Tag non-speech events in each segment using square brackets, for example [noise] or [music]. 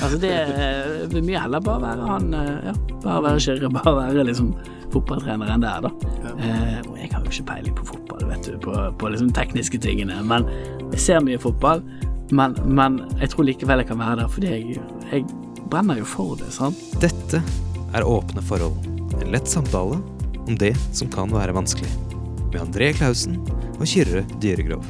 Altså det vil mye heller bare være han eh, Ja, bare være kjører, bare være liksom fotballtrener enn det er, da. Eh, og jeg har jo ikke peiling på fotball, vet du, på, på liksom tekniske tingene, men jeg ser mye fotball. Men, men jeg tror likevel jeg kan være der, fordi jeg, jeg brenner jo for det, sant. Dette er Åpne forhold. En lett samtale om det som kan være vanskelig. Med André Klausen og Kyrre Dyregrov.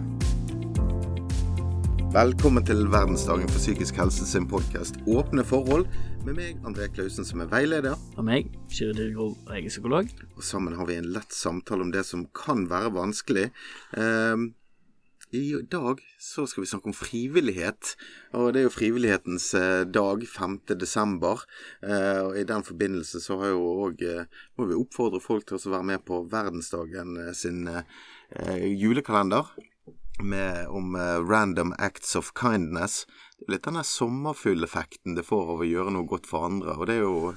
Velkommen til verdensdagen for psykisk helse sin podkast Åpne forhold, med meg, André Klausen, som er veileder. Og meg, Kyrre Dyrgrov, jeg er psykolog. Og sammen har vi en lett samtale om det som kan være vanskelig. Eh, I dag så skal vi snakke om frivillighet. Og det er jo frivillighetens eh, dag, 5. desember. Eh, og i den forbindelse så har jo òg eh, må vi oppfordre folk til å være med på verdensdagen eh, sin eh, julekalender med, om uh, random acts of kindness. Det litt den sommerfugleffekten det får av å gjøre noe godt for andre. Og det er jo,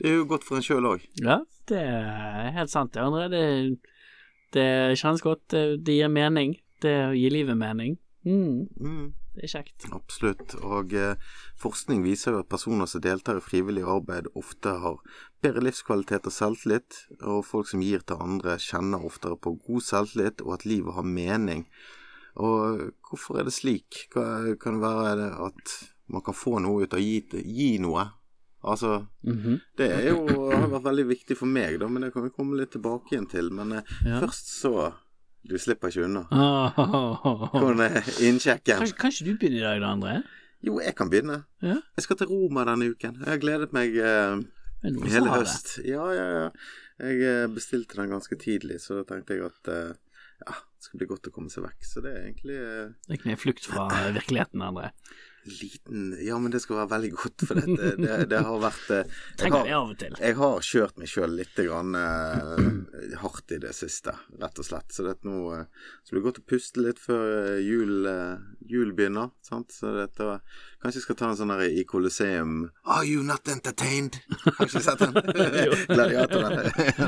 det er jo godt for en sjøl òg. Ja, det er helt sant, det, André. Det, det kjennes godt. Det, det gir mening. Det gir livet mening. Mm. Mm, Det er kjekt. absolutt. Og eh, forskning viser jo at personer som deltar i frivillig arbeid, ofte har bedre livskvalitet og selvtillit. Og folk som gir til andre, kjenner oftere på god selvtillit, og at livet har mening. Og hvorfor er det slik? Hva, kan det være det at man kan få noe ut av å gi, gi noe? Altså, Mhm. det er jo, har vært veldig viktig for meg, da, men det kan vi komme litt tilbake igjen til. Men eh, Ja. først så Du slipper ikke unna. Ah, Hvordan er innsjekken? Kan, kan ikke du begynne i dag, da, André? Jo, jeg kan begynne. Ja. Jeg skal til Roma denne uken. Jeg har gledet meg eh, hele høst. Ja, ja, ja. Jeg eh, bestilte den ganske tidlig, så da tenkte jeg at eh, ja, det skal bli godt å komme seg vekk. Så det er egentlig eh, Det er ikke en flukt fra [laughs] virkeligheten, André. liten Ja, men det skal være veldig godt, for dette, det, det har vært eh, jeg [laughs] det har, jeg har kjørt meg sjøl litt grann, eh, hardt i det siste, rett og slett. Så det, nå, eh, så det blir godt å puste litt før eh, jul, eh, jul begynner. Sant? Så dette, kanskje jeg skal ta en sånn her i Colosseum Are you not entertained? Har ikke sett den? [laughs] Gladiatoren.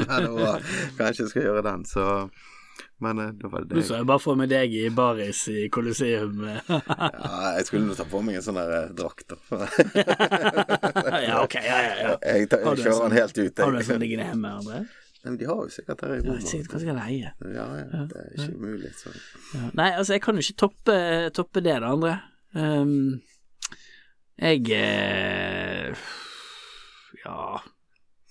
Nei, det var- kanskje jeg skal gjøre den, så Men eh, da var det Nå så jeg bare for meg deg i baris i Colosseum. Ja, jeg skulle nå ta på meg en sånn der eh, drakt, da. [laughs] ja, ok, ja, ja, ja. Jeg, tar, jeg kjører sånn- den helt ut. Har du en sånn liggende hjemme, André? Men de har jo sikkert her i Ja, sikkert kanskje jeg kan leie. Ja, ja, det er ikke umulig. Så. Ja. Nei, altså, jeg kan jo ikke toppe, toppe det, da, André. Um, jeg eh, Ja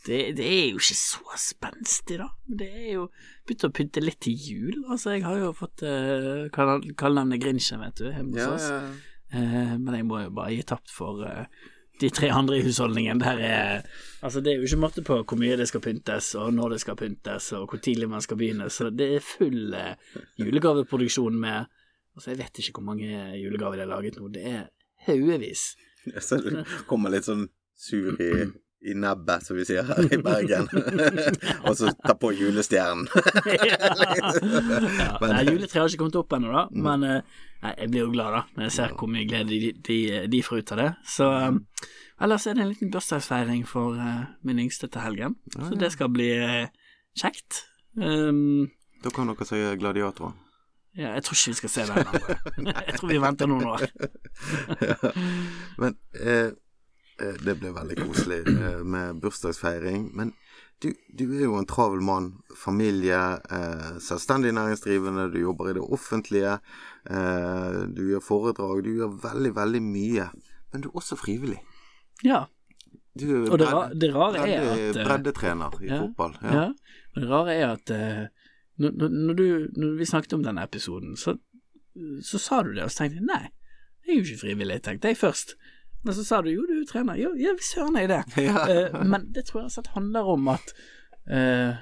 det, det er jo ikke så spenstig, da. Det er jo begynt å pynte litt til jul. Altså, jeg har jo fått uh, kallenavnet Grinchen, vet du, hjemme hos Ja, oss. ja. Uh, men jeg må jo bare gi tapt for uh, de tre andre i husholdningen. Der er Altså, det er jo ikke måte på hvor mye det skal pyntes, og når det skal pyntes, og hvor tidlig man skal begynne. Så det er full uh, julegaveproduksjon med Altså, jeg vet ikke hvor mange julegaver de har laget nå. Det er haugevis. [laughs] Så du kommer litt sånn sur i, i nebbet, som vi sier her i Bergen. [laughs] og så ta på julestjernen. ja, [laughs] Men- nei, juletreet har ikke kommet opp ennå, da, men eh, nei, jeg blir jo glad da når jeg ser hvor mye glede de, de, de får ut av det. Så um, ellers er det en liten bursdagsfeiring for uh, min yngste til helgen, så det skal bli uh, kjekt. Um, Da kan dere si gladiatorer. ja, jeg tror ikke vi skal se den andre. [laughs] jeg tror vi venter noen år. Men eh, eh, det ble veldig koselig eh, med bursdagsfeiring. Men du, du er jo en travel mann. Familie, eh, selvstendig næringsdrivende, du jobber i det offentlige. Eh, du gjør foredrag, du gjør veldig, veldig mye. Men du er også frivillig. Ja, Du er og det, bredde- det rare er at eh, Breddetrener i ja, fotball. Ja. Ja. Og det rare er at eh, når, når, du, når vi snakket om denne episoden, så, så sa du det, og så tenkte jeg nei, jeg er jo ikke frivillig, tenkte jeg først. Men så sa du jo, du er trener. Jo, ja, visst søren er jeg det. [laughs] Ja. Uh, men det tror jeg altså handler om at uh,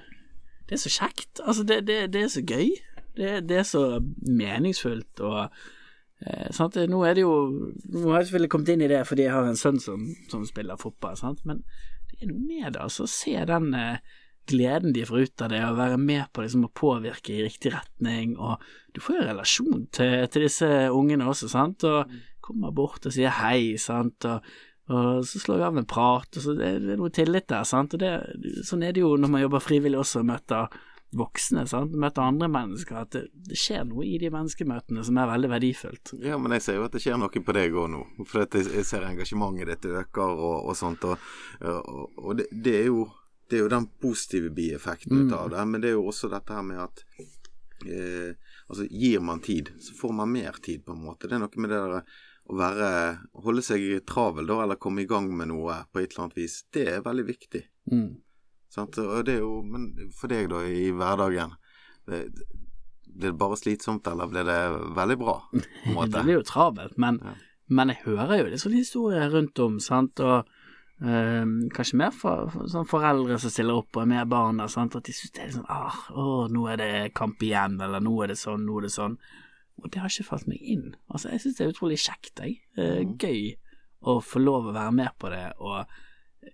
det er så kjekt. Altså, det, det, det er så gøy. Det, det er så meningsfullt og uh, sant? Nå er det jo Nå har jeg selvfølgelig kommet inn i det fordi jeg har en sønn som, som spiller fotball, sant? men det er noe med det, altså. Se den gleden de får ut av det, å være med på liksom, å påvirke i riktig retning. Og du får jo relasjon til, til disse ungene også, sant, og kommer bort og sier hei, sant, og, og så slår vi av en prat, og så det, det er noe tillit der, sant, og det, sånn er det jo når man jobber frivillig også, og møter voksne, sant, møter andre mennesker, at det, det, skjer noe i de menneskemøtene som er veldig verdifullt. Ja, men jeg ser jo at det skjer noe på deg òg nå. For jeg, jeg ser engasjementet ditt øker og, og sånt. Og, og, og det, det, er jo, det, er jo, den positive bieffekten ut av det. Men det er jo også dette her med at eh, Altså, gir man tid, så får man mer tid, på en måte. Det er noe med det der å være Holde seg travel, da, eller komme i gang med noe på et eller annet vis. Det er veldig viktig. Mm. Sant? Og det er jo Men for deg, da, i hverdagen det, Blir det bare slitsomt, eller blir det veldig bra? [laughs] det blir jo travelt, men, ja. men, jeg hører jo litt sånne historier rundt om, sant, og øh, kanskje mer for, for sånn foreldre som stiller opp og er med barna, sant, at de synes det er sånn ah, å, nå er det kamp igjen, eller nå er det sånn, nå er det sånn. Og det har ikke falt meg inn. Altså, jeg syns det er utrolig kjekt, jeg. Eh, mm. Gøy å få lov å være med på det, og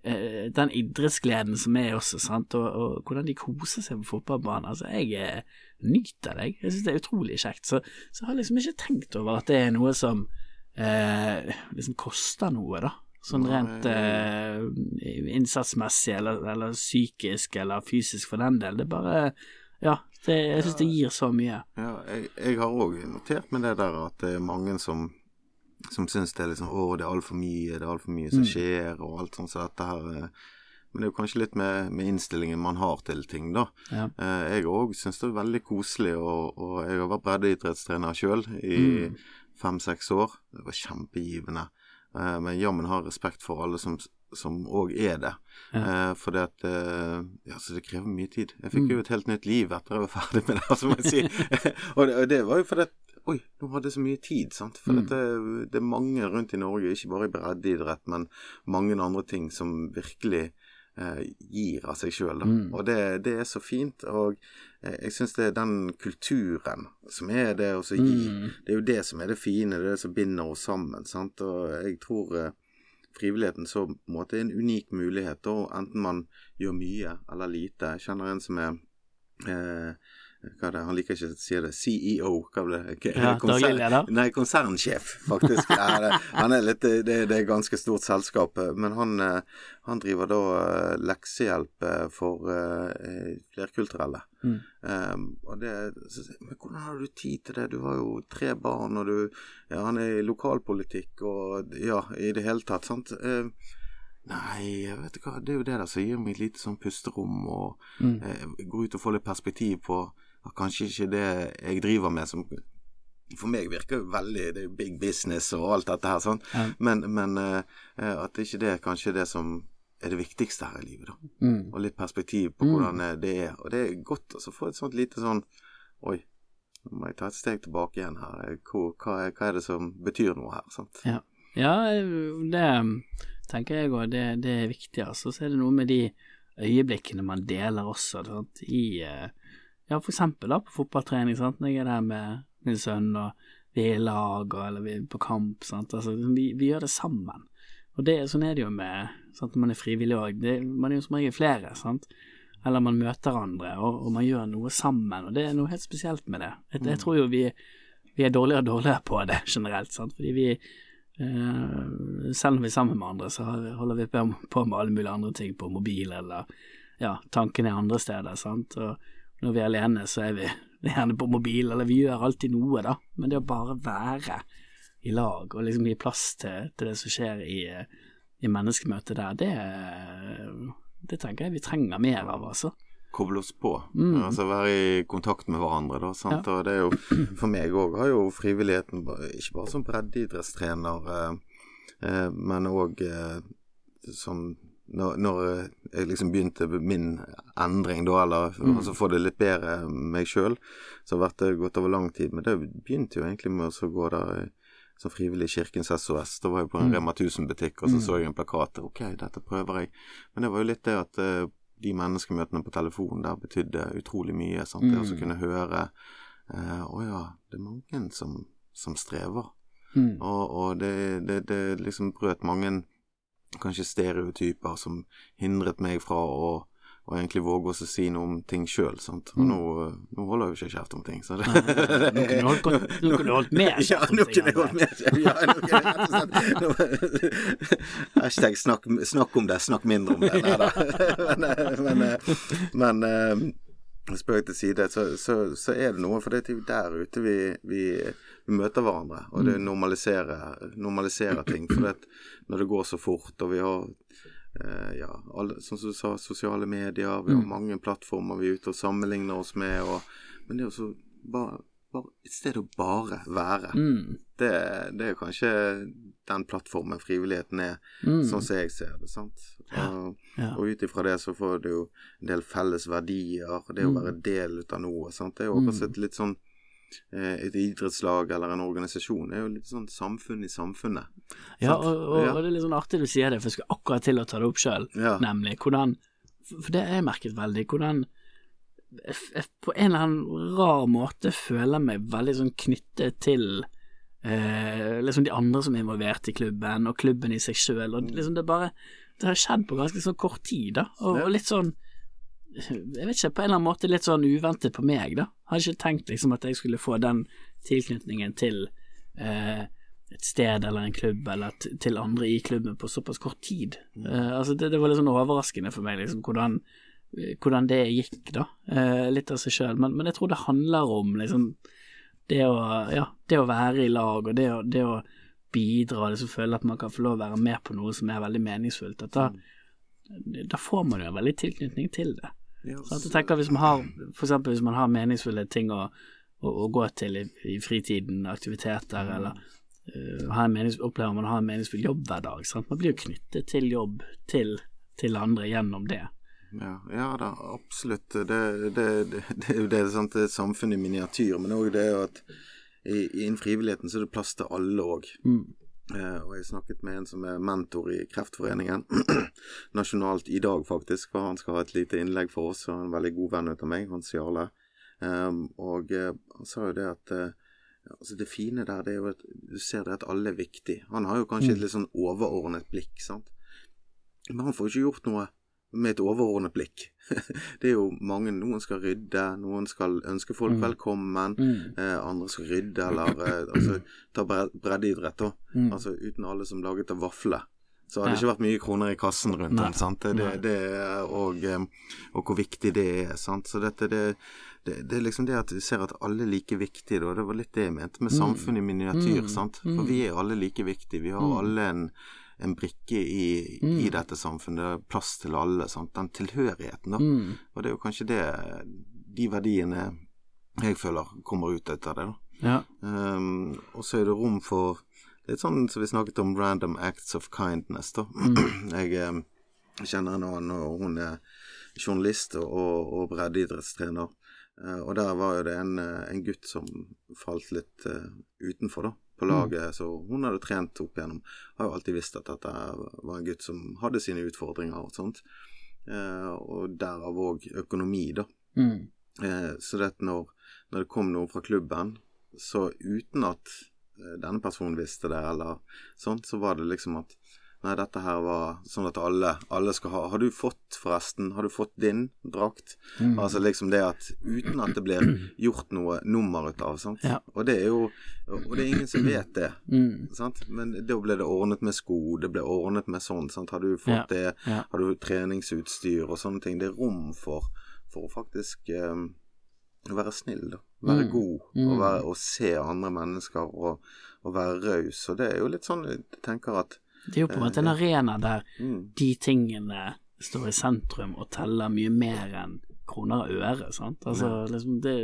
Eh, den idrettsgleden som er også, sant, og, og, hvordan de koser seg på fotballbanen. Altså, jeg eh, nyter det, jeg syns det er utrolig kjekt. Så, så jeg har liksom ikke tenkt over at det er noe som eh, liksom koster noe, da. Sånn rent eh, innsatsmessig, eller, eller, psykisk, eller fysisk for den del. Det er bare Ja, det, jeg syns det gir så mye. Ja, jeg, jeg har òg notert med det der at det er mange som som syns det er liksom Å, det er altfor mye, det er altfor mye som mm. skjer, og alt sånt så dette her eh, Men det er jo kanskje litt med, med innstillingen man har til ting, da. Ja. Eh, jeg òg syns det er veldig koselig, og, og jeg har vært breddeidrettstrener sjøl i mm. fem-seks år. Det var kjempegivende. Eh, men jammen har respekt for alle som som òg er det. Ja. Eh, for det at eh, Ja, så det krever mye tid. Jeg fikk mm. jo et helt nytt liv etter jeg var ferdig med det, altså, må jeg si. [laughs] og, det, og, det, var jo fordi at Oi, nå hadde jeg så mye tid, sant. For mm. det, det, er mange rundt i Norge, ikke bare i breddeidrett, men mange andre ting som virkelig eh, gir av seg sjøl. Mm. Og det, det, er så fint. Og jeg syns det er den kulturen som er det å gi mm. Det er jo det som er det fine, det er det som binder oss sammen. sant. Og jeg tror frivilligheten så måte en unik mulighet, og enten man gjør mye eller lite. Jeg kjenner en som er eh, hva det, Han liker ikke å si det. CEO, hva ble det? Ja, daglig leder? Nei, konsernsjef, faktisk. ja, han er litt, det, det er ganske stort selskap. Men han, eh, han driver da eh, leksehjelp eh, for flerkulturelle. Mm. Um, og det, så, men hvordan har du tid til det? Du har jo tre barn, og du ja, Han er i lokalpolitikk og ja, i det hele tatt, sant. Uh, Nei, vet du hva, det er jo det der som gir meg et lite sånn pusterom, og mm. eh, gå ut og få litt perspektiv på at kanskje ikke det jeg driver med som for meg virker jo veldig Det er big business og alt dette her, sånn. Ja. Men, men uh, at ikke det er kanskje det som er det viktigste her i livet, da. Mm. Og litt perspektiv på mm. hvordan det er. Og det er godt å få et sånt lite sånn Oi, nå må jeg ta et steg tilbake igjen her. Hvor, hva, er, hva, er, det som betyr noe her? sant? Ja, ja det tenker jeg òg. Det, det, er viktig. Altså. Så er det noe med de øyeblikkene man deler også, sant? i uh, ja, for eksempel da, på fotballtrening, sant, når jeg er der med min sønn, og vi er i lag, og, eller vi er på kamp, sant, altså, vi, vi gjør det sammen. Og det, sånn er det jo med sant, når man er frivillig òg, man er jo som regel flere, sant, eller man møter andre, og, og, man gjør noe sammen, og det er noe helt spesielt med det. Jeg, jeg mm. tror jo vi, vi, er dårligere og dårligere på det [laughs] generelt, sant, fordi vi Uh, selv om vi er sammen med andre, så holder vi på med alle mulige andre ting på mobil, eller ja, tankene er andre steder, sant, og når vi er alene, så er vi gjerne på mobil, eller vi gjør alltid noe, da. Men det å bare være i lag og liksom gi plass til, til det som skjer i, i menneskemøtet der, det, det tenker jeg vi trenger mer av, altså koble oss på. Mm. Altså være i kontakt med hverandre. Da, sant? Ja. Og det er jo, for meg òg har jo frivilligheten, ikke bare som breddeidrettstrener, eh, eh, men òg eh, som når, når, jeg liksom begynte min endring, da, eller mm. altså få det litt bedre meg sjøl, så har det gått over lang tid. Men det begynte jo egentlig med å gå der som frivillig i Kirkens SOS. Da var jeg på en mm. Rema 1000-butikk, og så mm. så jeg en plakat. Ok, dette prøver jeg. Men det var jo litt det at uh, de menneskemøtene på telefonen der betydde utrolig mye. Sant? Det å mm. kunne høre uh, oh ja, det er mange som, som strever. Mm. Og, og det, det, det liksom brøt mange kanskje stereotyper som hindret meg fra å, å egentlig våge å si noe om ting sjøl. Og mm. nå, nå, holder jeg jo ikke kjeft om ting. Så [laughs] det, nå kunne du holdt med kjeft om ting. Ja, nå kunne jeg holdt med. Ja, nå [laughs] Hashtag snakk, snakk, om det, snakk mindre om det. Nei da. [laughs] Men, men, men spøk til side, så, så, så, er det noe. For det er jo der ute vi, vi, vi møter hverandre. Og det normaliserer, normaliserer ting. For det, når det går så fort, og vi har eh, ja, alle, som du sa, sosiale medier, vi har Mm. mange plattformer vi er ute og sammenligner oss med. Og, men det er jo så bare, bare et sted å bare være. Mm. Det, det er kanskje den plattformen frivilligheten er, Mm. sånn som jeg ser det. sant? Og, Ja. og ut ifra det så får du jo en del felles verdier. Det å Mm. være del ut av noe. sant? Det er jo også et litt sånn eh, Et idrettslag eller en organisasjon er jo litt sånn samfunn i samfunnet. Ja, og, og, Ja. og det er litt sånn artig du sier det, for jeg skal akkurat til å ta det opp sjøl, Ja. nemlig hvordan for det har jeg merket veldig, hvordan jeg, jeg på en eller annen rar måte føler meg veldig sånn knyttet til eh, liksom de andre som er involvert i klubben, og klubben i seg sjøl, liksom det bare Det har skjedd på ganske sånn kort tid, da, og, og litt sånn jeg vet ikke, på en eller annen måte litt sånn uventet på meg, da. Hadde ikke tenkt liksom at jeg skulle få den tilknytningen til eh, et sted eller en klubb eller til andre i klubben på såpass kort tid. Eh, altså det, det var litt sånn overraskende for meg, liksom, hvordan, eh, hvordan det gikk, da. Eh, litt av seg sjøl. Men, men jeg tror det handler om liksom det å, ja, det å være i lag, og det å, det å bidra, og liksom føle at man kan få lov å være med på noe som er veldig meningsfullt. Da, da får man jo en veldig tilknytning til det. Yes. Så Jeg tenker hvis man har, for eksempel hvis man har meningsfulle ting å, å, å gå til i, i fritiden, aktiviteter, eller uh, menings, opplever man å ha en meningsfull jobb hver dag. Sant? Man blir jo knyttet til jobb til, til andre gjennom det. Ja, ja da, absolutt. Det, det, det, [laughs] det er det, sant? er et samfunn i miniatyr, men òg det at innen frivilligheten så er det plass til alle òg. Mm. Eh, og jeg snakket med en som er mentor i Kreftforeningen, [clears throat] nasjonalt i dag faktisk, for han skal ha et lite innlegg for oss, og en veldig god venn av meg, Hans Jarle. Um, og eh, han sa jo det at eh, altså det fine der, det er jo at du ser det at alle er viktig. Han har jo kanskje et litt sånn overordnet blikk, sant. Men han får jo ikke gjort noe med et overordnet blikk. [laughs] det er jo mange Noen skal rydde, noen skal ønske folk Mm. velkommen, Mm. eh, andre skal rydde, eller eh, altså, ta bre- breddeidrett, da. Mm. Altså uten alle som laget av vafler. Så hadde det Ja. ikke vært mye kroner i kassen rundt Nei. om. sant? Det, det, og, eh, og hvor viktig det er. sant? Så dette, det, det, er liksom det at du ser at alle er like viktige, da. Det var litt det jeg mente med samfunn i miniatyr. Mm. sant? Mm. For vi er alle like viktige. Vi har Mm. alle en, en brikke i, Mm. i dette samfunnet. Det er plass til alle. sant? Den tilhørigheten, da. Mm. Og det er jo kanskje det de verdiene jeg føler kommer ut av det. da. Ja. Um, og så er det rom for litt sånn som vi snakket om random acts of kindness, da. [clears throat] Jeg um, kjenner en annen, og hun er journalist og, og, breddeidrettstrener. Uh, og der var jo det en, uh, en gutt som falt litt uh, utenfor, da, på laget. Så hun hadde trent opp igjennom. Har jo alltid visst at dette var en gutt som hadde sine utfordringer og sånt. Eh, og derav òg økonomi, da. Mm. Eh, så det at når, når det kom noen fra klubben, så uten at eh, denne personen visste det, eller sånt, så var det liksom at Nei, dette her var sånn at alle, alle skal ha Har du fått, forresten, har du fått din drakt? Mm. Altså liksom det at uten at det blir [clears throat] gjort noe nummer ut av, sant. Ja. Og det er jo Og det er ingen som vet det. Mm. Sant? Men da ble det ordnet med sko, det ble ordnet med sånn. Sant? Har du fått Ja, det, ja. har du treningsutstyr og sånne ting. Det er rom for, for å faktisk um, være snill, da. Være Mm, god, mm. og, være, og se andre mennesker og, og være raus. Og det er jo litt sånn jeg tenker at Det er jo på en måte en arena der mm, de tingene står i sentrum og teller mye mer enn kroner og øre, sant. Altså liksom det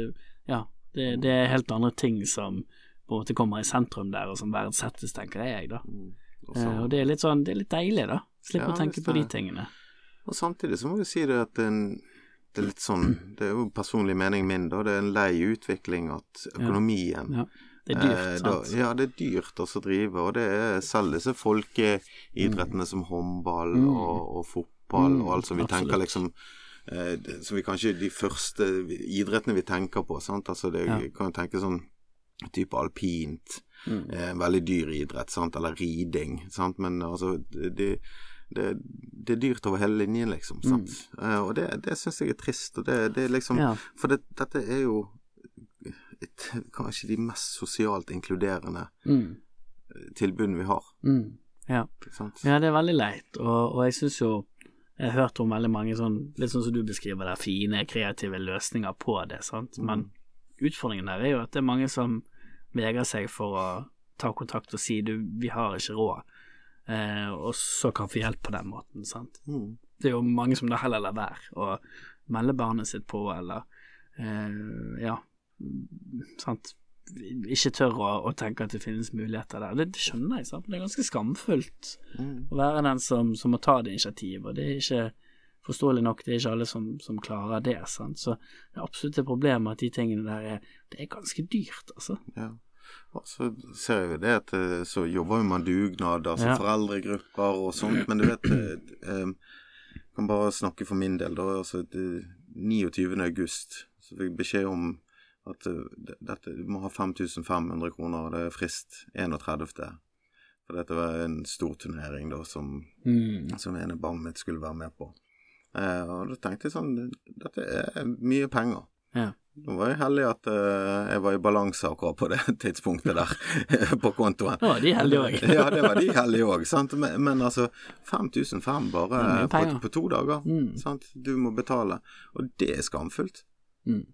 Ja, det, det er helt andre ting som på en måte kommer i sentrum der, og som verdsettes, tenker jeg, da. mm, Eh, og det er litt sånn Det er litt deilig, da. Slippe Ja, å tenke på de tingene. og samtidig så må vi si det at det er, en, det er litt sånn Det er jo personlig mening min, da. Det er en lei utvikling at økonomien Ja. Det er dyrt, Eh, da, sant. ja, det er dyrt også å drive, og det er selv disse folkeidrettene som håndball Mm. og, og fotball Mm, og alt som vi absolutt. tenker liksom eh, Som vi kanskje de første idrettene vi tenker på, sant. Altså det Ja. kan jo tenke sånn type alpint, Mm. eh, veldig dyr idrett, sant, eller riding, sant, men altså det, det, det, er dyrt over hele linjen, liksom, sant. Eh, og det, det syns jeg er trist, og det, det liksom Mm. Ja. For det, dette er jo kanskje de mest sosialt inkluderende Mm. tilbudene vi har. Mm. Ja. Ja, det er veldig leit, og, og jeg syns jo jeg har hørt om veldig mange sånn, litt sånn som du beskriver det, fine, kreative løsninger på det, sant. Men utfordringen der er jo at det er mange som vegrer seg for å ta kontakt og si du, vi har ikke råd, eh, og så kan få hjelp på den måten, sant. Mm. Det er jo mange som da heller lar være å melde barnet sitt på, eller eh, ja, sant. Ikke tør å, å tenke at det finnes muligheter der. Det, det skjønner jeg, sant. Det er ganske skamfullt Mm. å være den som, som må ta det initiativet, og det er ikke forståelig nok, det er ikke alle som, som klarer det, sant. Så det er absolutt et problem at de tingene der er Det er ganske dyrt, altså. Ja. Og så ser jeg jo det at eh, så jobber jo man dugnad, altså Ja. foreldregrupper og sånt, men du vet eh, eh, Jeg kan bare snakke for min del, da. Altså, det, 29. august så fikk jeg beskjed om at eh, dette, du må ha 5500 kroner, og det er frist 31. For dette var en stor turnering da som, som ene barnet mitt skulle være med på. Eh, og da tenkte jeg sånn Dette er mye penger. Ja. Nå var jeg heldig at uh, jeg var i balanse akkurat på det [laughs] tidspunktet der [laughs] på kontoen. Nå var de heldige òg. [laughs] ja, det var de heldige òg. Men, men altså, 5500 bare på, på to dager. Mm. Sant? Du må betale. Og det er skamfullt. Mm.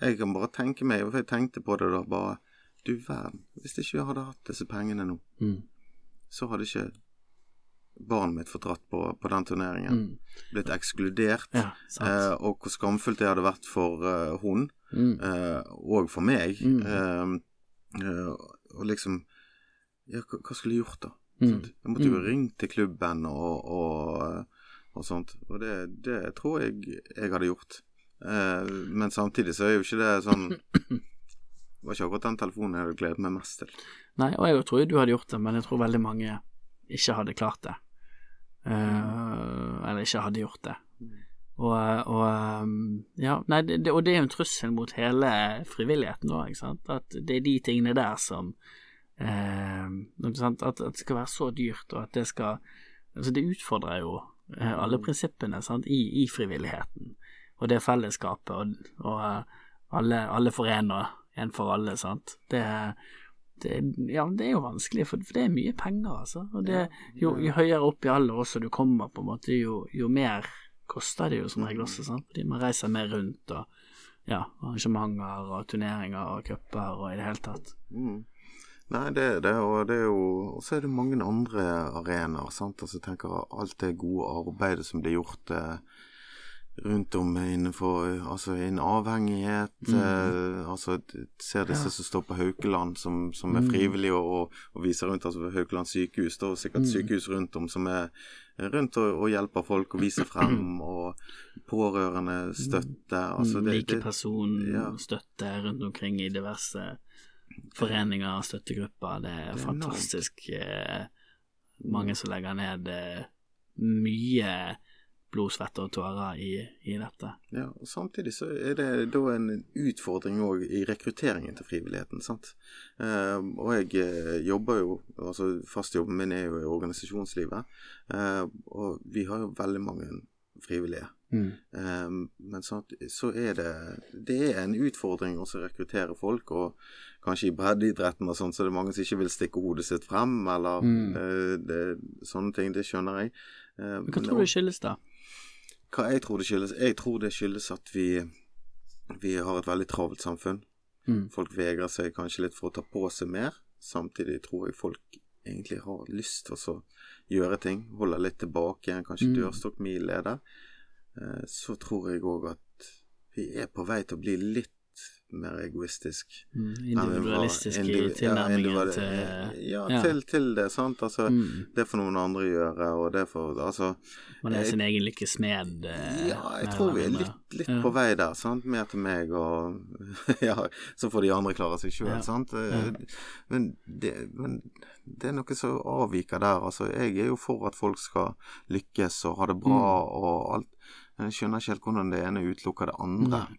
Jeg kan bare tenke meg, for jeg tenkte på det da bare Du verden, hvis ikke jeg hadde hatt disse pengene nå, Mm. så hadde ikke barnet mitt fått dratt på, på den turneringen. Mm. Blitt ekskludert. Ja. Eh, og hvor skamfullt det hadde vært for uh, hun, Mm. eh, og for meg. Mm. Eh, eh, og liksom Ja, hva, skulle jeg gjort, da? Mm. Jeg måtte jo ringt til klubben og, og, og sånt. Og det, det tror jeg jeg hadde gjort. Eh, men samtidig så er jo ikke det sånn Det var ikke akkurat den telefonen jeg hadde gledet meg mest til. Nei, og jeg tror jo du hadde gjort det, men jeg tror veldig mange ikke hadde klart det. Eh, eller ikke hadde gjort det. Og, og um, ja, nei, det, og det er jo en trussel mot hele frivilligheten òg, ikke sant. At det er de tingene der som eh? At, at det skal være så dyrt, og at det skal Altså, det utfordrer jo eh, alle prinsippene sant? I, i frivilligheten, og det fellesskapet, og, og eh, alle, alle forener en for alle, sant. Det, det, ja, det er jo vanskelig, for, for det er mye penger, altså. Og det, jo, jo høyere opp i alder også du kommer, på en måte, jo, jo mer koster det jo som regel også, sant. Fordi man reiser mer rundt, og ja, arrangementer og turneringer og cuper og i det hele tatt. Mm. Nei, det er det, og det er jo Og så er det mange andre arenaer, sant. Altså, jeg tenker alt det gode arbeidet som blir gjort eh, rundt om innenfor eh, Altså innen avhengighet. Eh, altså ser disse som står på Haukeland, som, som er frivillige og, og, og viser rundt. Altså Haukeland sykehus, da, og sikkert sykehus rundt om som er rundt og, og hjelper folk og viser frem, [clears throat] og pårørende støtte. Altså, det, det, ja. Likepersonstøtte rundt omkring i diverse foreninger og støttegrupper. Det er, Det er fantastisk eh, mange som legger ned eh, mye blod, svette og tårer i, i dette. Ja, og Samtidig så er det da en utfordring òg i rekrutteringen til frivilligheten. sant? Eh, og jeg eh, jobber jo altså Fastjobben min er jo i organisasjonslivet, eh, og vi har jo veldig mange frivillige. Eh, men sånn at, så er det Det er en utfordring også å rekruttere folk, og kanskje i breddeidretten og sånn, så det er mange som ikke vil stikke hodet sitt frem, eller eh, det, sånne ting. Det skjønner jeg. Eh, Men hva men tror du skyldes da? Hva jeg tror det skyldes? Jeg tror det skyldes at vi, vi har et veldig travelt samfunn. Mm. Folk vegrer seg kanskje litt for å ta på seg mer. Samtidig tror jeg folk egentlig har lyst til å gjøre ting. Holde litt tilbake. Kanskje Mm. dørstokkmil er der. Eh, Så tror jeg òg at vi er på vei til å bli litt mer egoistisk. Mm, Individualistisk i individu- ja, tilnærmingen individu- til Ja, ja. Til, til det, sant. Altså, Mm. det får noen andre gjøre, og det får Altså Man er jeg- sin egen lykkes smed. eh, Ja, jeg tror vi er litt, litt Ja. på vei der. sant? Mer til meg og [laughs] Ja, så får de andre klare seg sjøl, sant. Men, det, men det er noe som avviker der. Altså, jeg er jo for at folk skal lykkes og ha det bra Mm. og alt. Men jeg skjønner ikke helt hvordan det ene utelukker det andre. Eh,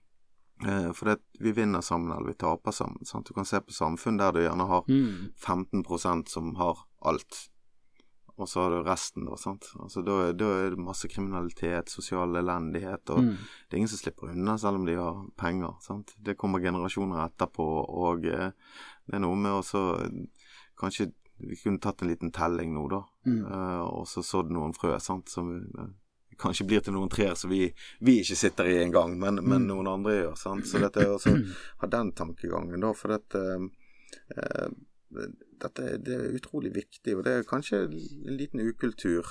for det, vi vinner sammen eller vi taper sammen. Sant? Du kan se på samfunn der du gjerne har Mm. 15% som har alt, og så har du resten, da. sant? Altså, da, da er det masse kriminalitet, sosial elendighet, og Mm. det er ingen som slipper unna selv om de har penger. sant? Det kommer generasjoner etterpå, og eh, det er noe med også Kanskje vi kunne tatt en liten telling nå, da, Mm. eh, og så sådd noen frø, sant, som eh, kanskje blir til noen trær som vi, vi ikke sitter i engang, men, men Mm. noen andre gjør. sant? Så dette er også [clears throat] ha den tankegangen, da, for dette eh, dette er- det er utrolig viktig, og det er kanskje en liten ukultur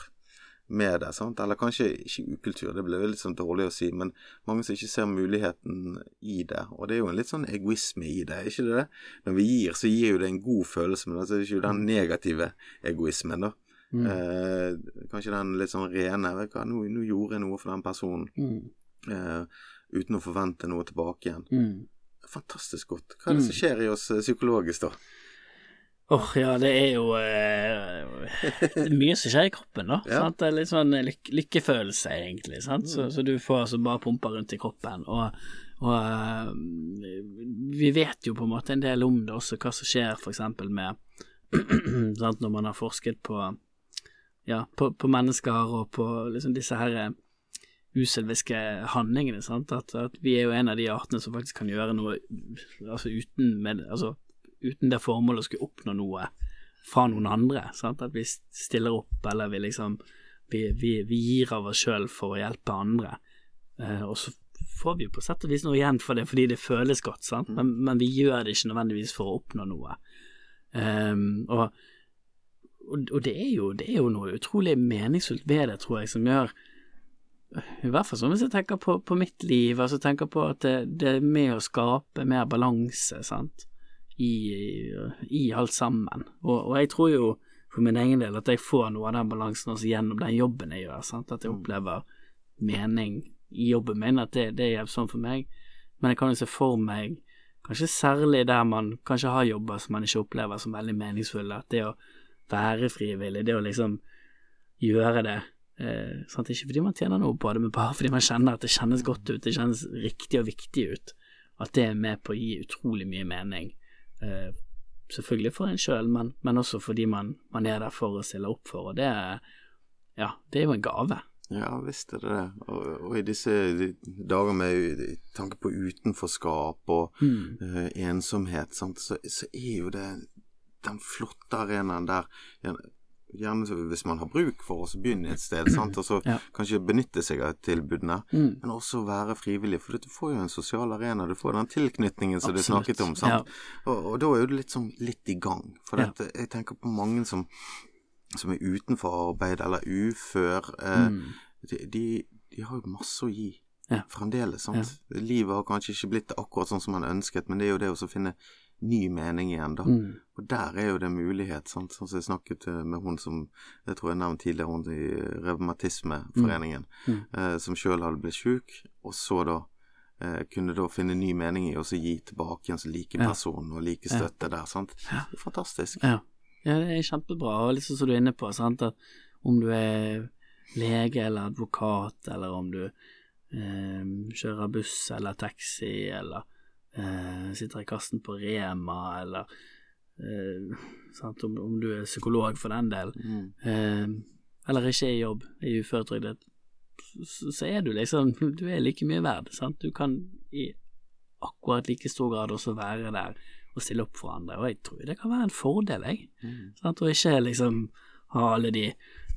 med det. sant? Eller kanskje ikke ukultur, det blir litt sånn dårlig å si, men mange som ikke ser muligheten i det. Og det er jo en litt sånn egoisme i det, ikke det? Når vi gir, så gir jo det en god følelse, men altså, det er ikke den negative egoismen, da. Mm. Eh, kanskje den litt sånn rene vet du hva, nå, nå gjorde jeg noe for den personen Mm. eh, uten å forvente noe tilbake igjen. Mm. Fantastisk godt. Hva er det som skjer i oss eh, psykologisk, da? Åh, ja, det er jo eh, Det er mye som skjer i kroppen, da. [laughs] Ja. Sant? Det er litt sånn lyk lykkefølelse, egentlig. Sant? Så, så du får altså bare pumpa rundt i kroppen. Og, og eh, vi vet jo på en måte en del om det også, hva som skjer eksempel med [clears throat] sant? Når man har forsket på ja, på, på mennesker og på liksom disse her eh, uselviske handlingene. Sant? At, at vi er jo en av de artene som faktisk kan gjøre noe altså uten, med, altså, uten det formålet å skulle oppnå noe fra noen andre. Sant? At vi stiller opp, eller vi liksom vi, vi, vi gir av oss sjøl for å hjelpe andre. Eh, og så får vi jo på sett og vis noe igjen for det fordi det føles godt, sant? Men, men vi gjør det ikke nødvendigvis for å oppnå noe. Ehm, og, og, og det, er jo, det er jo noe utrolig meningsfullt ved det, tror jeg, som gjør i hvert fall sånn hvis jeg tenker på, på mitt liv, altså tenker på at det, det er med å skape mer balanse, sant, i, i alt sammen. Og, og jeg tror jo for min egen del at jeg får noe av den balansen også gjennom den jobben jeg gjør, sant, at jeg opplever mening i jobben min, at det, det er hjelpsomt for meg. Men jeg kan jo se for meg, kanskje særlig der man kanskje har jobber som man ikke opplever som veldig meningsfulle, at det å være frivillig, det å liksom gjøre det Eh, sant? Ikke fordi man tjener noe på det, men bare fordi man kjenner at det kjennes godt ut, det kjennes riktig og viktig ut. At det er med på å gi utrolig mye mening. Eh, selvfølgelig for en sjøl, men, men også fordi man, man er der for å stille opp for, og det er, ja, det er jo en gave. Ja, visst er det det. Og, og i disse dager med tanke på utenforskap og Mm. uh, ensomhet, sant, så, så er jo det den flotte arenaen der gjerne, hvis man har bruk for å begynne et sted, sant, og så Ja. kanskje benytte seg av tilbudene, Mm. men også være frivillig. For du får jo en sosial arena, du får den tilknytningen som du snakket om. sant? Og, og da er du litt sånn litt i gang. For Ja. dette, jeg tenker på mange som, som er utenfor arbeid eller ufør. Eh, Mm. de, de, de har jo masse å gi Ja. fremdeles. sant? Livet har kanskje ikke blitt akkurat sånn som man ønsket, men det er jo det å finne ny mening igjen, da. Mm. Og der er jo det mulighet, sant. Sånn som jeg snakket eh, med hun som jeg tror jeg nevnte tidligere, hun i Revmatismeforeningen, Mm. eh, som sjøl hadde blitt sjuk, og så da eh, kunne da finne ny mening i å så gi tilbake en sånn like Ja. person og like støtte der, sant. Fantastisk. Ja. ja, det er kjempebra, og liksom som du er inne på, sant, at om du er lege eller advokat, eller om du eh, kjører buss eller taxi, eller sitter i kassen på Rema, eller eh, sant, om, om du er psykolog for den del, Mm. eh, eller ikke er i jobb, er uføretrygdet, så, så er du liksom [laughs] Du er like mye verd, sant. Du kan i akkurat like stor grad også være der og stille opp for andre, og jeg tror det kan være en fordel, jeg. Mm. Sant? Og ikke liksom ha alle de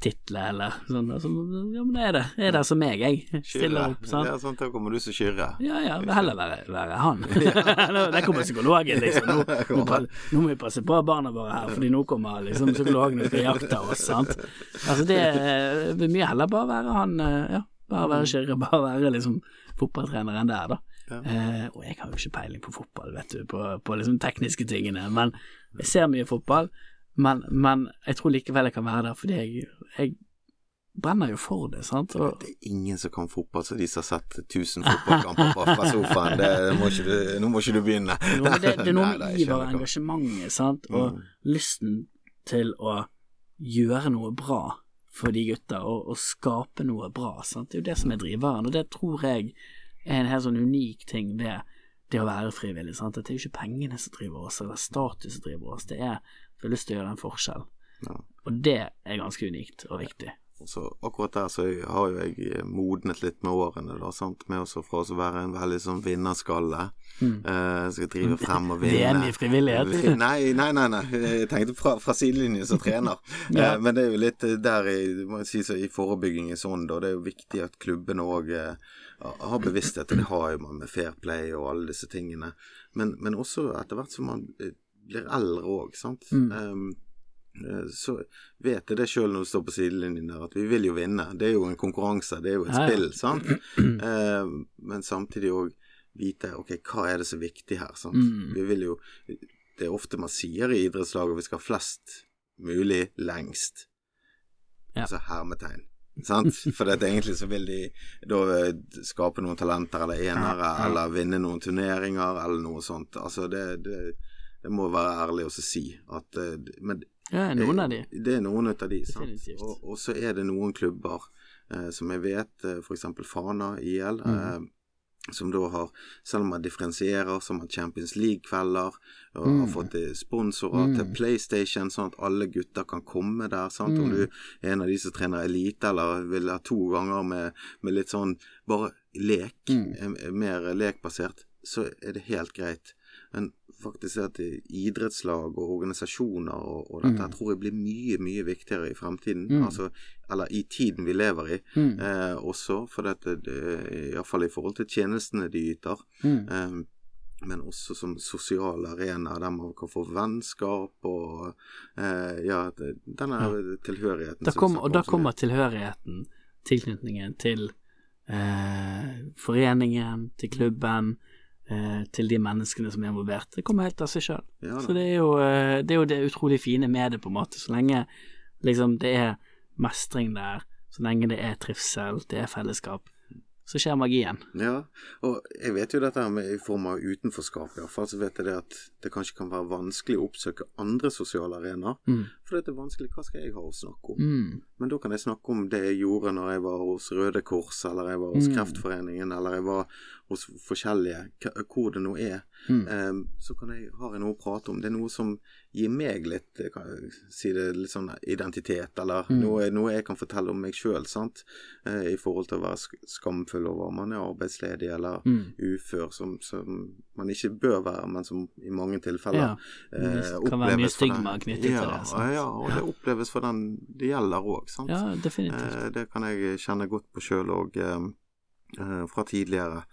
titlene eller sånn. Altså, ja, men er det, er det som meg, jeg. Stiller opp, sant. Ja, sant, da kommer du som Kyrre. Ja, ja, vil heller være, være han. [laughs] [laughs] Der kommer psykologen, liksom. Nå, [laughs] nå, nå må vi passe på barna våre her, fordi nå kommer liksom psykologen og skal jakte oss, sant. Altså, det vil mye heller bare være han, eh, ja, bare være Kyrre, bare være liksom fotballtreneren der, da. Ja. Eh, og jeg har jo ikke peiling på fotball, vet du, på, på liksom tekniske tingene, men jeg ser mye fotball. Men, men jeg tror likevel jeg kan være der, fordi jeg, jeg brenner jo for det, sant. Og, Det er ingen som kan fotball som de som har sett 1000 fotballkamper fra, fra sofaen. Det, det må du, nå må ikke du begynne. Jo, det, det er noe med iver og engasjementet, sant, og Mm. lysten til å gjøre noe bra for de gutta, og, og skape noe bra, sant. Det er jo det som er driveren, og det tror jeg er en helt sånn unik ting ved det å være frivillig, sant. Det er jo ikke pengene som driver oss, eller status som driver oss, det er at vi har lyst til å gjøre en forskjell. Ja. Og det er ganske unikt og viktig. Så akkurat der så har jo jeg modnet litt med årene, da, sant, med også fra å være en veldig sånn vinnerskalle. Mm. Uh, skal drive frem og vinne. VM i frivillighet? Nei, nei, nei. nei. Jeg tenkte fra, fra sidelinjen som trener. [laughs] Ja. uh, men det er jo litt der i, må jeg si, så i forebygging i sånn, da. Det er jo viktig at klubbene òg uh, har bevissthet, det har jo man med fair play og alle disse tingene. Men, men også etter hvert som man eh, blir eldre òg, sant. Mm. Um, eh, så vet jeg det sjøl når du står på sidelinjen der, at vi vil jo vinne. Det er jo en konkurranse, det er jo et Ja, spill, sant. [clears throat] Eh, men samtidig òg vite ok, hva er det som er viktig her. sant? Mm. Vi vil jo Det er ofte man sier i idrettslag at vi skal ha flest mulig lengst. Ja. Altså hermetegn. Sant? [laughs] For det, egentlig så vil de da eh, skape noen talenter eller enere, Ja, ja. eller vinne noen turneringer eller noe sånt. Altså det, det, det må være ærlig å si at eh, Men Ja, noen av de. det er noen av de, sant. Og, og så er det noen klubber eh, som jeg vet, eh, f.eks. Fana IL, Mm. eh, som da har, selv om man differensierer, som har Champions League-kvelder, og Mm. har fått eh, sponsorer Mm. til PlayStation, sånn at alle gutter kan komme der. sant? Om Mm. du er en av de som trener elite, eller vil ha to ganger med, med litt sånn bare lek, Mm. eh, mer lekbasert, så er det helt greit. Men faktisk at idrettslag og organisasjoner og, og dette Mm. tror jeg blir mye, mye viktigere i fremtiden. Mm. Altså, eller i tiden vi lever i Mm. eh, også, for dette, det, iallfall i forhold til tjenestene de yter. Mm. Eh, men også som sosiale arenaer der man kan få vennskap og eh, ja, den ja. tilhørigheten. Da kom, og da kommer tilhørigheten, tilknytningen til eh, foreningen, til klubben, eh, til de menneskene som er involvert. Det kommer helt av seg sjøl. ja, Så det er, jo, eh, det er jo det utrolig fine med det, på en måte. Så lenge liksom det er mestring der, så lenge det er trivsel, det er fellesskap, så skjer magien. Ja, og jeg vet jo dette her med i form av utenforskap, iallfall. Så vet jeg det at det kanskje kan være vanskelig å oppsøke andre sosiale arenaer. Mm. For det er vanskelig. Hva skal jeg ha å snakke om? Mm. Men da kan jeg snakke om det jeg gjorde når jeg var hos Røde Kors, eller jeg var hos Mm. Kreftforeningen, eller jeg var hos forskjellige, hvor det nå er. Mm. Um, så kan jeg, har jeg noe å prate om. Det er noe som gir meg litt eh, kan jeg si det, litt sånn identitet, eller Mm. noe, noe jeg kan fortelle om meg sjøl, sant. Uh, I forhold til å være skamfull over om man er arbeidsledig eller Mm. ufør, som, som man ikke bør være, men som i mange tilfeller Ja. eh, Det kan være mye oppleves stigma knyttet til det, sant? Ja, og det oppleves for den det gjelder òg, sant. Ja, definitivt. Eh, det kan jeg kjenne godt på sjøl òg, fra tidligere.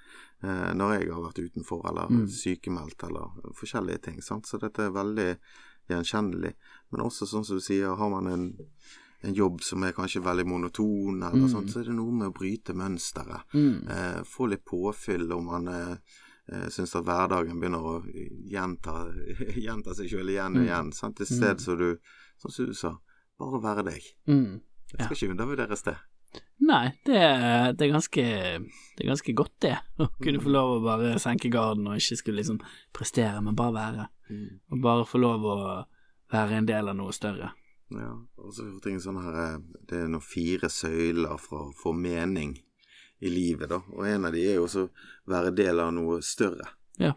eh, når jeg har vært utenfor eller Mm. sykemeldt eller forskjellige ting. Sant? Så dette er veldig gjenkjennelig. Men også sånn som du sier, har man en, en jobb som er kanskje veldig monoton, eller Mm. sånt, så er det noe med å bryte mønsteret. Mm. Eh, få litt påfyll om man eh, eh, syns at hverdagen begynner å gjenta, [laughs] gjenta seg sjøl igjen og Mm. igjen. Sant? I sted så du, sånn som du sa, bare være deg. Mm. Det skal ikke undervurderes, det. Nei, det det, er ganske, det er ganske godt, det. Å kunne få lov å bare senke garden og ikke skulle liksom prestere, men bare være. Og bare få lov å være en del av noe større. Ja, og så ting sånn her eh, Det er noen fire søyler for å få mening i livet, da. Og en av de er jo også være del av noe større. Ja.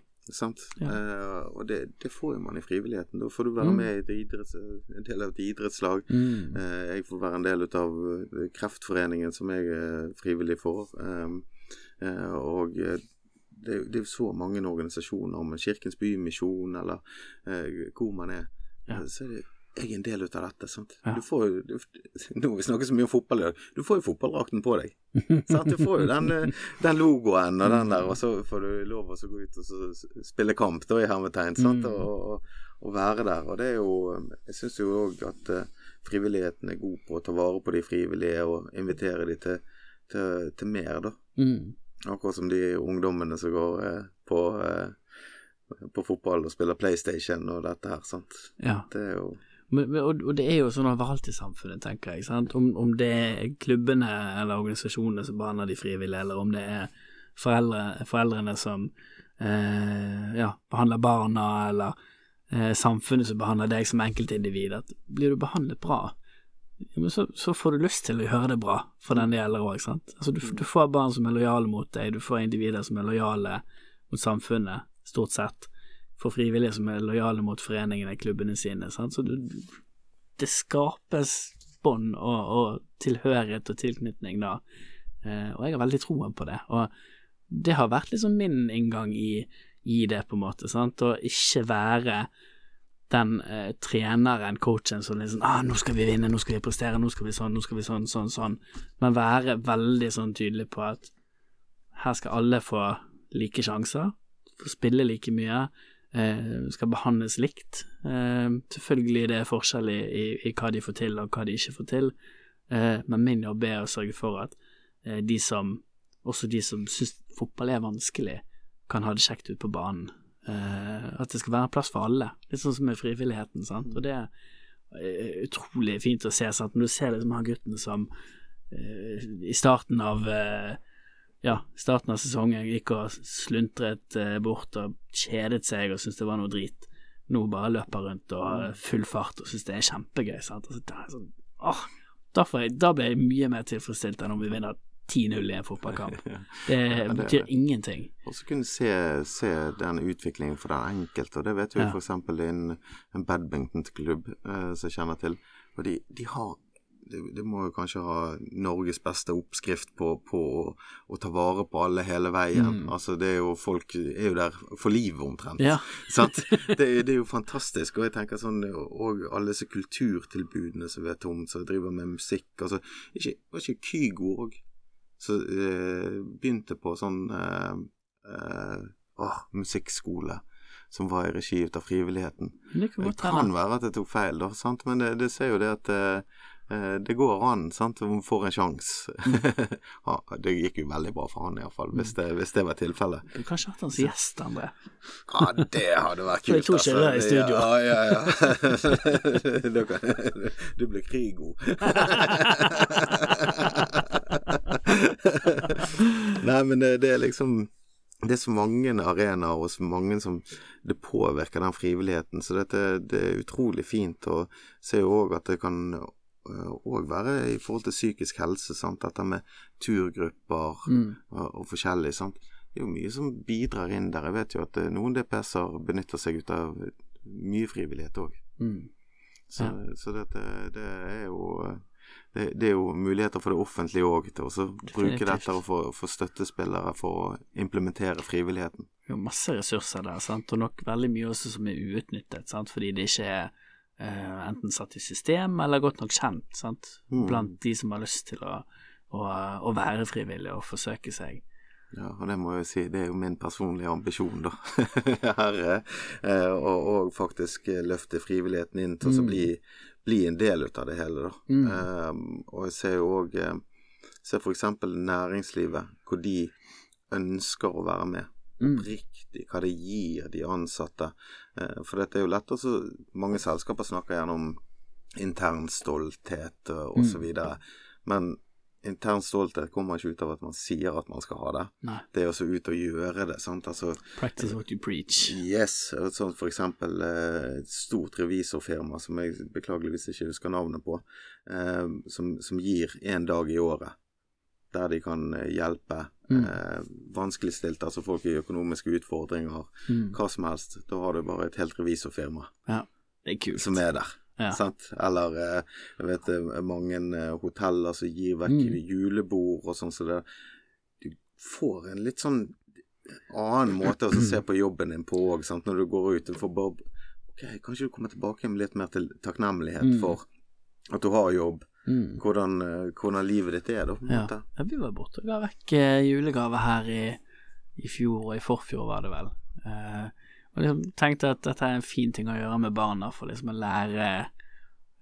Ja. Eh, og det, det får jo man i frivilligheten. Da får du være Mm. med i et idretts, en del av et idrettslag. Mm. Eh, jeg får være en del av eh, Kreftforeningen som jeg er frivillig for. Um, eh, og det, det er jo så mange organisasjoner, om Kirkens Bymisjon eller eh, hvor man er. Ja. Så er det jeg er en del ut av dette. sant? Ja. Du får jo, du, [laughs] Nå vi snakker så mye om fotball i dag. Du får jo fotballdrakten på deg. [laughs] sant? Du får jo den, eh, den logoen og den der, og så får du lov å gå ut og så spille kamp da i hermetegn. sant? Mm. Og, og, og være der. Og det er jo Jeg syns jo òg at uh, frivilligheten er god på å ta vare på de frivillige og invitere de til, til, til mer, da. Mm. Akkurat som de ungdommene som går uh, på, uh, på fotball og spiller PlayStation og dette her, sant. Ja. Det er jo Men, og, og det er jo sånn overalt i samfunnet, tenker jeg. Sant? Om, om det er klubbene eller organisasjonene som behandler de frivillige, eller om det er foreldre, foreldrene som eh, ja, behandler barna, eller eh, samfunnet som behandler deg som enkeltindivid, at blir du behandlet bra, så, så får du lyst til å gjøre det bra for den det gjelder òg. Altså, du, du får barn som er lojale mot deg, du får individer som er lojale mot samfunnet, stort sett for frivillige som er lojale mot foreningene, klubbene sine. Sant? Så du, det skapes bånd og, og, tilhørighet og tilknytning da. Eh, og jeg har veldig troen på det. Og det har vært liksom min inngang i, i det, på en måte. sant, Å ikke være den eh, treneren, coachen, som liksom ah, 'Nå skal vi vinne, nå skal vi prestere, nå skal vi sånn, nå skal vi sånn, sånn, sånn', men være veldig sånn tydelig på at her skal alle få like sjanser, få spille like mye, skal behandles likt. Eh, selvfølgelig det er forskjell i, i, i, hva de får til og hva de ikke får til, eh, men min jobb er å sørge for at eh, de som, også de som syns fotball er vanskelig, kan ha det kjekt ute på banen. At det skal være plass for alle, litt sånn som med frivilligheten. Sant? Og det er utrolig fint å se, sant? når du ser liksom han gutten som i starten av ja, starten av sesongen gikk og sluntret bort og kjedet seg og syntes det var noe drit. Nå bare løper rundt og full fart og syns det er kjempegøy. Sant? Altså, er sånn, åh, derfor, da ble jeg mye mer tilfredsstilt enn om vi vinner 10-0 i en fotballkamp. [laughs] Det, ja, det betyr ingenting. Og så kunne se, se den utviklingen for den enkelte, og det vet vi ja. f.eks. en, en badmintonklubb eh, som jeg kjenner til. Og de, de har det, det, må jo kanskje ha Norges beste oppskrift på, på å, å, ta vare på alle hele veien. Mm. Altså det er jo Folk er jo der for livet, omtrent. Ja. [laughs] det, det, er jo fantastisk. Og jeg tenker sånn Og alle disse kulturtilbudene som vet om, som driver med musikk. Altså, ikke, Var ikke Kygo òg så eh, begynte på sånn eh, eh, åh, musikkskole som var i regi av frivilligheten. Det kan, det kan være at jeg tok feil, da, sant? men det, det ser jo det at eh det går an, sant, om får en sjanse. [laughs] ja, det gikk jo veldig bra for han iallfall, hvis, det, hvis det var tilfellet. Du kan ikke hatt hans gjest, André. ja, det hadde vært kult. Jeg tror ikke det i studio. Ja, ja, ja. [laughs] du blir Krigo. [laughs] Nei, men det, det, er liksom Det er så mange arenaer og så mange som det påvirker den frivilligheten. Så dette, det er utrolig fint Og ser jo òg at det kan òg øh, være i forhold til psykisk helse. Sant? Dette med turgrupper mm. og, og, forskjellig. Sant? Det er jo mye som bidrar inn der. Jeg vet jo at øh, noen DPS-er benytter seg ut av mye frivillighet òg. Mm. Så, ja. så dette, det er jo øh, det, det, er jo muligheter for det offentlige òg til å bruke dette og få, få, støttespillere for å implementere frivilligheten. Det er masse ressurser der, sant? og nok veldig mye også som er uutnyttet, sant? fordi det ikke er uh, enten satt i system eller godt nok kjent sant? Mm. blant de som har lyst til å, å, å være frivillige og forsøke seg. Ja, og det må jeg si, det er jo min personlige ambisjon, da. [laughs] Herre. Eh, og, og, faktisk løfte frivilligheten inn til mm. å bli bli en del ut av det hele, da. Mm. Um, og jeg ser jo òg um, Ser f.eks. næringslivet, hvor de ønsker å være med. Mm. Riktig hva det gir de ansatte. Uh, for dette er jo lett også Mange selskaper snakker gjerne om intern stolthet og osv. Mm. Men intern stolthet kommer ikke ut av at man sier at man skal ha det. Nei. Det er også ut å gjøre det. sant? Altså, Practice what you preach. Yes. Sånn for eksempel eh, et stort revisorfirma som jeg beklageligvis ikke husker navnet på, eh, som, som, gir én dag i året der de kan eh, hjelpe mm. eh, vanskeligstilte, altså folk i økonomiske utfordringer, mm. hva som helst. Da har du bare et helt revisorfirma ja, er som er der. Ja. Eller eh, jeg vet eh, mange hoteller som gir vekk mm. julebord og sånn, så det Du får en litt sånn annen måte å se på jobben din på òg, når du går ut. Du får bare OK, kanskje du kommer tilbake med litt mer til takknemlighet mm. for at du har jobb. Mm. Hvordan, hvordan, livet ditt er, da. På ja. Måte. ja, vi var borte og ga vekk julegave her i, i, fjor, og i forfjor var det vel. Eh, og liksom tenkte at dette er en fin ting å gjøre med barna, for liksom å lære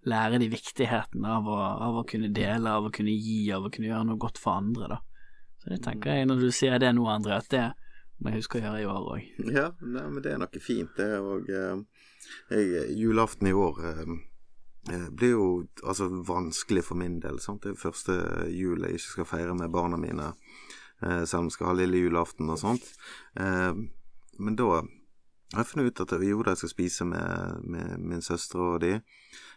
lære de viktigheten av å, av å, kunne dele, av å kunne gi, av å kunne gjøre noe godt for andre, da. Så det tenker jeg, når du sier det nå, André, at det må jeg huske å gjøre i år òg. Ja, nei, men det er noe fint, det. Og eh, julaften i år eh, eh, blir jo altså vanskelig for min del. Sant? Det er første jul jeg ikke skal feire med barna mine, eh, selv om jeg skal ha lille julaften og sånt. Eh, men da jeg har funnet ut at jo da jeg skal spise med, med min søster og de,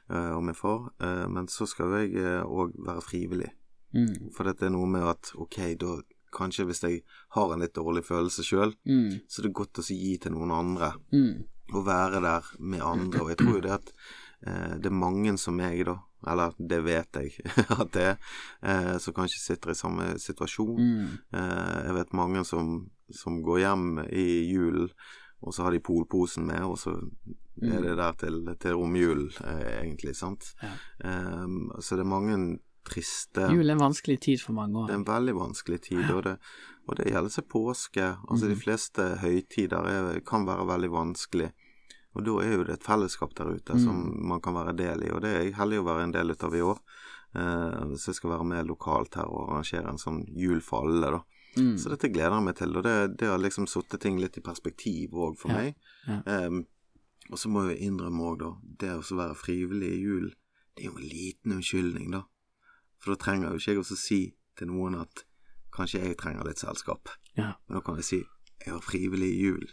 og min far, men så skal jeg òg være frivillig. Mm. For dette er noe med at ok, da kanskje hvis jeg har en litt dårlig følelse sjøl, mm. så er det godt å gi til noen andre. Mm. Og være der med andre. Og jeg tror jo det at det er mange som meg, da, eller det vet jeg [laughs] at det er, eh, som kanskje sitter i samme situasjon. Mm. Eh, jeg vet mange som, som går hjem i julen, og så har de polposen med, og så er det der til, til romjulen, eh, egentlig, sant. Ja. Um, så det er mange triste Jul er en vanskelig tid for mange Det er en veldig vanskelig tid, og det, og det gjelder seg påske. Altså De fleste høytider er, kan være veldig vanskelig. Og da er jo det et fellesskap der ute som man kan være del i, og det er jeg heldig å være en del av i år. Eh, så jeg skal være med lokalt her og arrangere en sånn jul for alle, da. Mm. Så dette gleder jeg meg til, og det, det har liksom satt ting litt i perspektiv òg for Ja, meg. ja. Eh, og så må jeg innrømme òg, da, det å være frivillig i jul, det er jo en liten unnskyldning, da. For da trenger jo ikke jeg også si til noen at kanskje jeg trenger litt selskap. Ja. Men da kan jeg si jeg var frivillig i jul.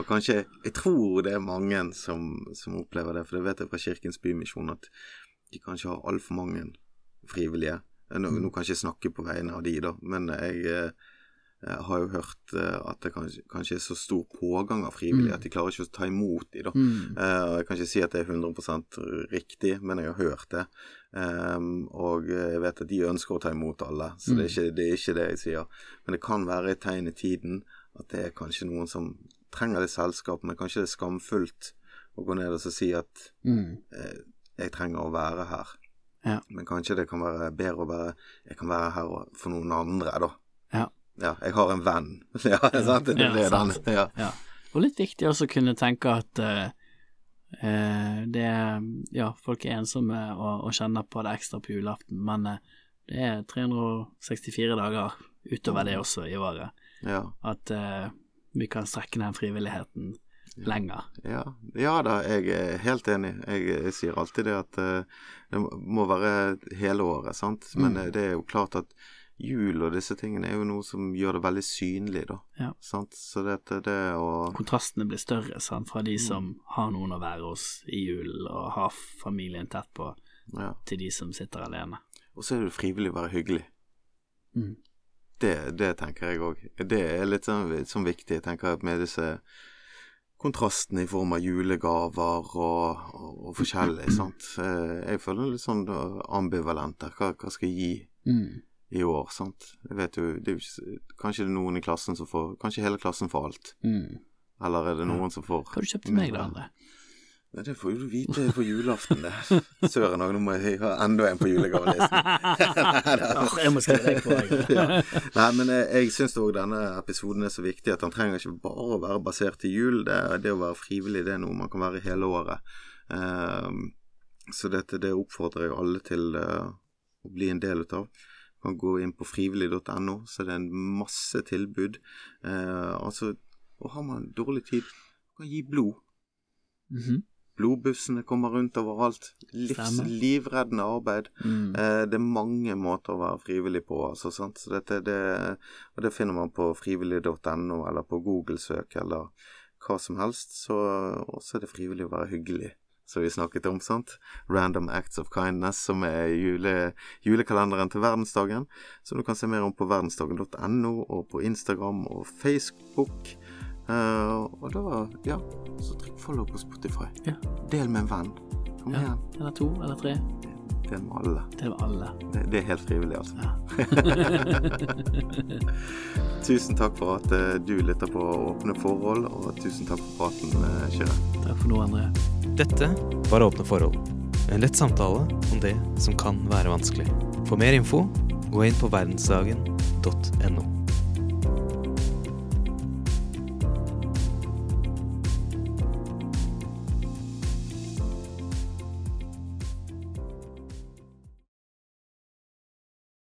Og kanskje Jeg tror det er mange som, som opplever det, for det vet jeg fra Kirkens Bymisjon at de kanskje har altfor mange frivillige. Nå, nå kan jeg ikke snakke på vegne av de, da, men jeg, eh, jeg har jo hørt eh, at det kanskje, kanskje er så stor pågang av frivillige at de klarer ikke å ta imot de, da. Mm. Eh, jeg kan ikke si at det er 100% riktig, men jeg har hørt det. Ehm, og jeg vet at de ønsker å ta imot alle, så det, er ikke, det er ikke det jeg sier. Men det kan være et tegn i tiden at det er kanskje noen som trenger litt selskap, men kanskje det er skamfullt å gå ned og så si at Mm. eh, jeg trenger å være her. Ja. Men kanskje det kan være bedre å være Jeg kan være her for noen andre, da. Ja. Ja, jeg har en venn. [laughs] Ja, sant? Det, er den. Ja. Ja. Og litt viktig også å kunne tenke at uh, eh, det Ja, folk er ensomme og, og kjenner på det ekstra på julaften, men eh, det er 364 dager utover det også i året. ja. At eh, vi kan strekke den frivilligheten lenger. Ja, ja da, jeg er helt enig. Jeg, jeg sier alltid det at eh, det må være hele året, sant. Men Mm. eh, det er jo klart at jul og disse tingene er jo noe som gjør det veldig synlig, da. Ja. Sant? Så dette, det å Kontrastene blir større sant, fra Mm. de som har noen å være hos i julen og har familien tett på, Ja. til de som sitter alene. Og så er det frivillig å være hyggelig. Mm. Det, det tenker jeg òg. Det er litt sånn, sånn viktig. Jeg tenker at med disse kontrastene i form av julegaver og, og, og forskjellig, sant. Eh, Jeg føler litt sånn ambivalent der. Hva, hva skal jeg gi? Mm. i år, sant. Jeg vet jo, det er jo ikke, Kanskje det er noen i klassen som får Kanskje hele klassen får alt. Mm. Eller er det noen som får Hva har du kjøpt til meg, da, André? Nei, det får jo du vite på julaften, det. Søren òg, nå må jeg ha enda en på julegavelisten. [laughs] Jeg må skrive deg på. [laughs] Ja. Nei, men jeg, jeg syns òg denne episoden er så viktig at den trenger ikke bare å være basert i jul. Det, det å være frivillig, det er noe man kan være hele året. Um, så dette det oppfordrer jeg alle til uh, å bli en del av. Du kan gå inn på frivillig.no, så det er en masse tilbud. Eh, altså, og har man dårlig tid, kan gi blod. Mhm. Blodbussene kommer rundt overalt. Livs, livreddende arbeid. Mm. Eh, det er mange måter å være frivillig på, altså, sant? Så dette, det, og det finner man på frivillig.no, eller på Google-søk, eller hva som helst. Så også er det frivillig å være hyggelig, som vi snakket om, sant? Random Acts of Kindness, som er jule, julekalenderen til verdensdagen. Som du kan se mer om på verdensdagen.no, og på Instagram og Facebook. Eh, og da, ja, så trykk follow på Spotify. Ja. Del med en venn. Kom Ja. igjen. Eller to, eller tre. Del med alle. Det var alle. Det, det er helt frivillig, altså. Ja. [laughs] Tusen takk for at eh, du lytter på Åpne forhold, og tusen takk for praten, uh, Kyrre. Takk for nå, André. Dette var Åpne forhold. En lett samtale om det som kan være vanskelig. For mer info, gå inn på verdensdagen.no.